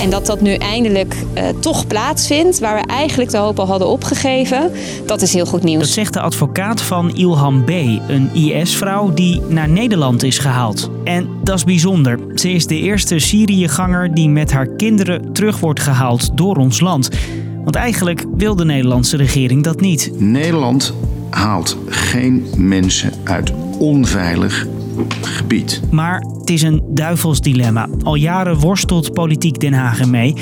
En dat dat nu eindelijk uh, toch plaatsvindt, waar we eigenlijk de hoop al hadden opgegeven, dat is heel goed nieuws. Dat zegt de advocaat van Ilham B., een IS-vrouw die naar Nederland is gehaald. En dat is bijzonder. Ze is de eerste Syriëganger die met haar kinderen terug wordt gehaald door ons land. Want eigenlijk wil de Nederlandse regering dat niet. Nederland haalt geen mensen uit onveilig gebied. Maar het is een duivels dilemma. Al jaren worstelt politiek Den Haag ermee.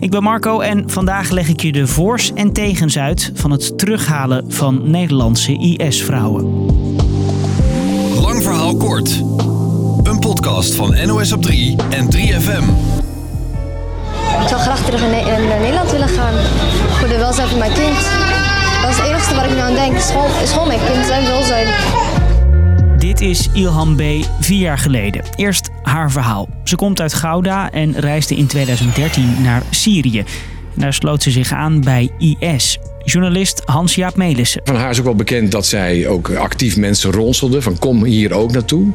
Ik ben Marco en vandaag leg ik je de voor's en tegens uit van het terughalen van Nederlandse IS-vrouwen. Lang verhaal kort. Een podcast van NOS op 3 en 3FM. Ik zou graag terug in, Nederland willen gaan. Voor de welzijn van mijn kind. Dat is het enige wat ik nu aan denk. Is gewoon, is gewoon mijn kind zijn welzijn. Dit is Ilham B. vier jaar geleden. Eerst haar verhaal. Ze komt uit Gouda en reisde in 2013 naar Syrië. daar sloot ze zich aan bij IS. Journalist Hans-Jaap Melissen. Van haar is ook wel bekend dat zij ook actief mensen ronselde. Van kom hier ook naartoe.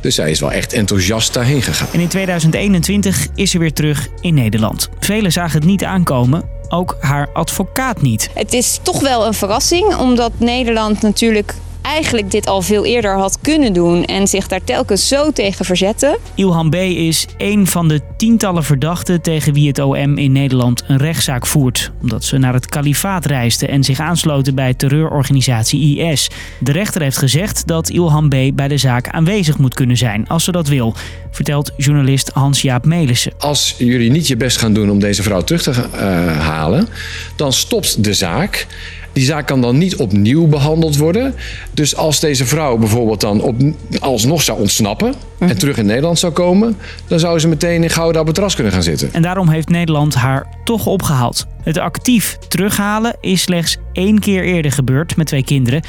Dus zij is wel echt enthousiast daarheen gegaan. En in 2021 is ze weer terug in Nederland. Velen zagen het niet aankomen. Ook haar advocaat niet. Het is toch wel een verrassing, omdat Nederland natuurlijk eigenlijk dit al veel eerder had kunnen doen en zich daar telkens zo tegen verzetten. Ilhan B. is een van de tientallen verdachten tegen wie het OM in Nederland een rechtszaak voert. Omdat ze naar het kalifaat reisden en zich aansloten bij terreurorganisatie IS. De rechter heeft gezegd dat Ilhan B. bij de zaak aanwezig moet kunnen zijn als ze dat wil, vertelt journalist Hans-Jaap Melissen. Als jullie niet je best gaan doen om deze vrouw terug te uh, halen, dan stopt de zaak. Die zaak kan dan niet opnieuw behandeld worden. Dus als deze vrouw bijvoorbeeld dan op, alsnog zou ontsnappen en mhm. terug in Nederland zou komen, dan zou ze meteen in Gouda op het terras kunnen gaan zitten. En daarom heeft Nederland haar toch opgehaald. Het actief terughalen is slechts één keer eerder gebeurd met twee kinderen.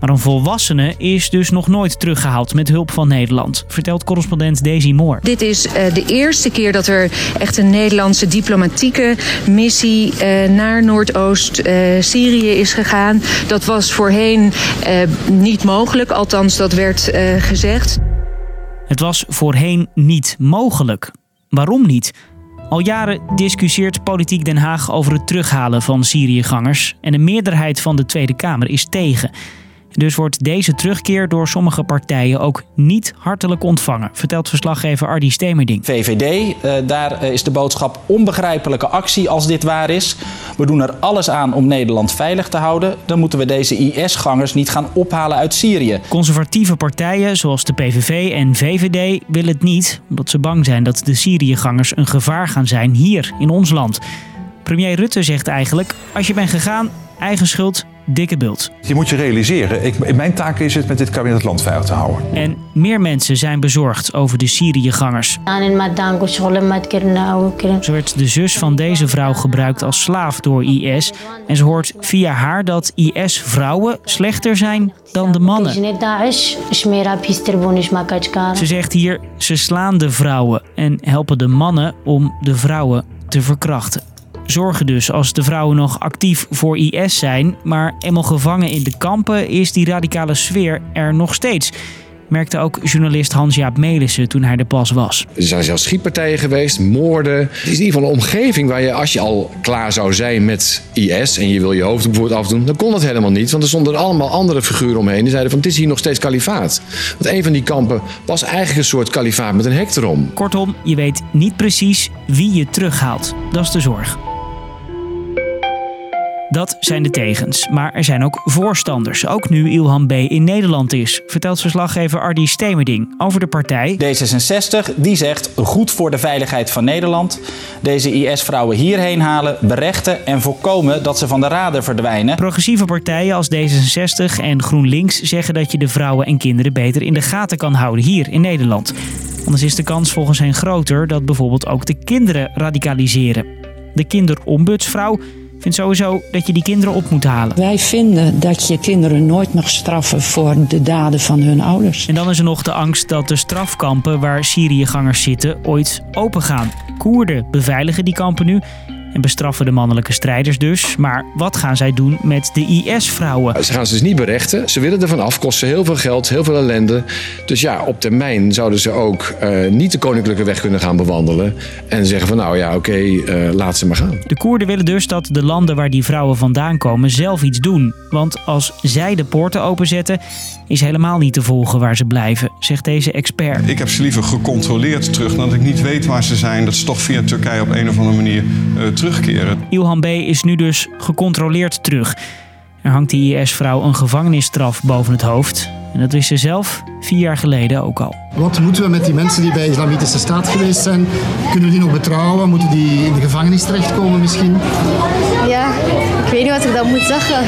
Maar een volwassene is dus nog nooit teruggehaald met hulp van Nederland, vertelt correspondent Daisy Moore. Dit is uh, de eerste keer dat er echt een Nederlandse diplomatieke missie uh, naar Noordoost-Syrië uh, is gegaan. Dat was voorheen niet mogelijk, althans dat werd gezegd. Het was voorheen niet mogelijk. Waarom niet? Al jaren discussieert politiek Den Haag over het terughalen van Syriëgangers en de meerderheid van de Tweede Kamer is tegen. Dus wordt deze terugkeer door sommige partijen ook niet hartelijk ontvangen, vertelt verslaggever Ardi Stemerding. VVD, eh, daar eh, is de boodschap onbegrijpelijke actie als dit waar is. We doen er alles aan om Nederland veilig te houden. Dan moeten we deze IS-gangers niet gaan ophalen uit Syrië. Conservatieve partijen zoals de PVV en VVD willen het niet, omdat ze bang zijn dat de Syriëgangers een gevaar gaan zijn hier in ons land. Premier Rutte zegt eigenlijk: als je bent gegaan, eigen schuld, dikke bult. Je moet je realiseren, ik, mijn taak is het met dit kabinet het land veilig te houden. En meer mensen zijn bezorgd over de Syriëgangers. Zo werd de zus van deze vrouw gebruikt als slaaf door IS. En ze hoort via haar dat IS-vrouwen slechter zijn dan de mannen. Ze zegt hier, ze slaan de vrouwen en helpen de mannen om de vrouwen te verkrachten zorgen dus als de vrouwen nog actief voor IS zijn, maar eenmaal gevangen in de kampen is die radicale sfeer er nog steeds merkte ook journalist Hans-Jaap Melissen toen hij er pas was. Er zijn zelfs schietpartijen geweest, moorden. Het is in ieder geval een omgeving waar je, als je al klaar zou zijn met IS en je wil je hoofd bijvoorbeeld afdoen, dan kon dat helemaal niet. Want er stonden allemaal andere figuren omheen die zeiden van het is hier nog steeds kalifaat. Want een van die kampen was eigenlijk een soort kalifaat met een hek erom. Kortom, je weet niet precies wie je terughaalt. Dat is de zorg. Dat zijn de tegens. Maar er zijn ook voorstanders. Ook nu Ilhan B. in Nederland is, vertelt verslaggever Ardi Stemerding over de partij. D66 die zegt goed voor de veiligheid van Nederland. Deze IS-vrouwen hierheen halen, berechten en voorkomen dat ze van de radar verdwijnen. Progressieve partijen als D66 en GroenLinks zeggen dat je de vrouwen en kinderen beter in de gaten kan houden hier in Nederland. Anders is de kans volgens hen groter dat bijvoorbeeld ook de kinderen radicaliseren. De kinderombudsvrouw vind sowieso dat je die kinderen op moet halen. Wij vinden dat je kinderen nooit mag straffen voor de daden van hun ouders. En dan is er nog de angst dat de strafkampen waar Syriëgangers zitten ooit opengaan. Koerden beveiligen die kampen nu en bestraffen de mannelijke strijders dus. Maar wat gaan zij doen met de IS-vrouwen? Ze gaan ze dus niet berechten. Ze willen ervan af, kosten heel veel geld, heel veel ellende. Dus ja, op termijn zouden ze ook uh, niet de koninklijke weg kunnen gaan bewandelen. En zeggen van nou ja, oké, okay, uh, laat ze maar gaan. De Koerden willen dus dat de landen waar die vrouwen vandaan komen zelf iets doen. Want als zij de poorten openzetten, is helemaal niet te volgen waar ze blijven, zegt deze expert. Ik heb ze liever gecontroleerd terug, dan dat ik niet weet waar ze zijn. Dat ze toch via Turkije op een of andere manier uh, terugkeren. Ilhan B. is nu dus gecontroleerd terug. Er hangt die IS-vrouw een gevangenisstraf boven het hoofd. En dat wist ze zelf vier jaar geleden ook al. Wat moeten we met die mensen die bij de Islamitische Staat geweest zijn? Kunnen we die nog betrouwen? Moeten die in de gevangenis terechtkomen misschien? Ja, ik weet niet wat ik dan moet zeggen.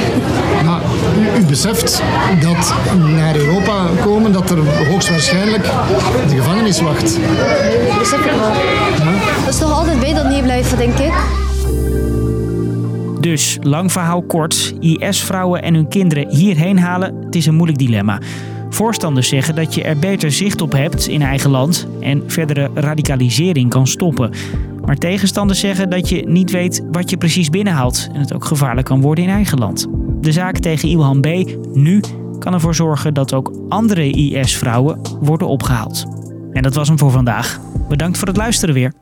Maar u, u beseft dat naar Europa komen, dat er hoogstwaarschijnlijk de gevangenis wacht. Dat besef ik wel. Ja? Dat is toch altijd beter dan hier blijven, denk ik. Dus, lang verhaal kort, IS-vrouwen en hun kinderen hierheen halen, het is een moeilijk dilemma. Voorstanders zeggen dat je er beter zicht op hebt in eigen land en verdere radicalisering kan stoppen. Maar tegenstanders zeggen dat je niet weet wat je precies binnenhaalt en het ook gevaarlijk kan worden in eigen land. De zaak tegen Ilhan B. nu kan ervoor zorgen dat ook andere IS-vrouwen worden opgehaald. En dat was hem voor vandaag. Bedankt voor het luisteren weer.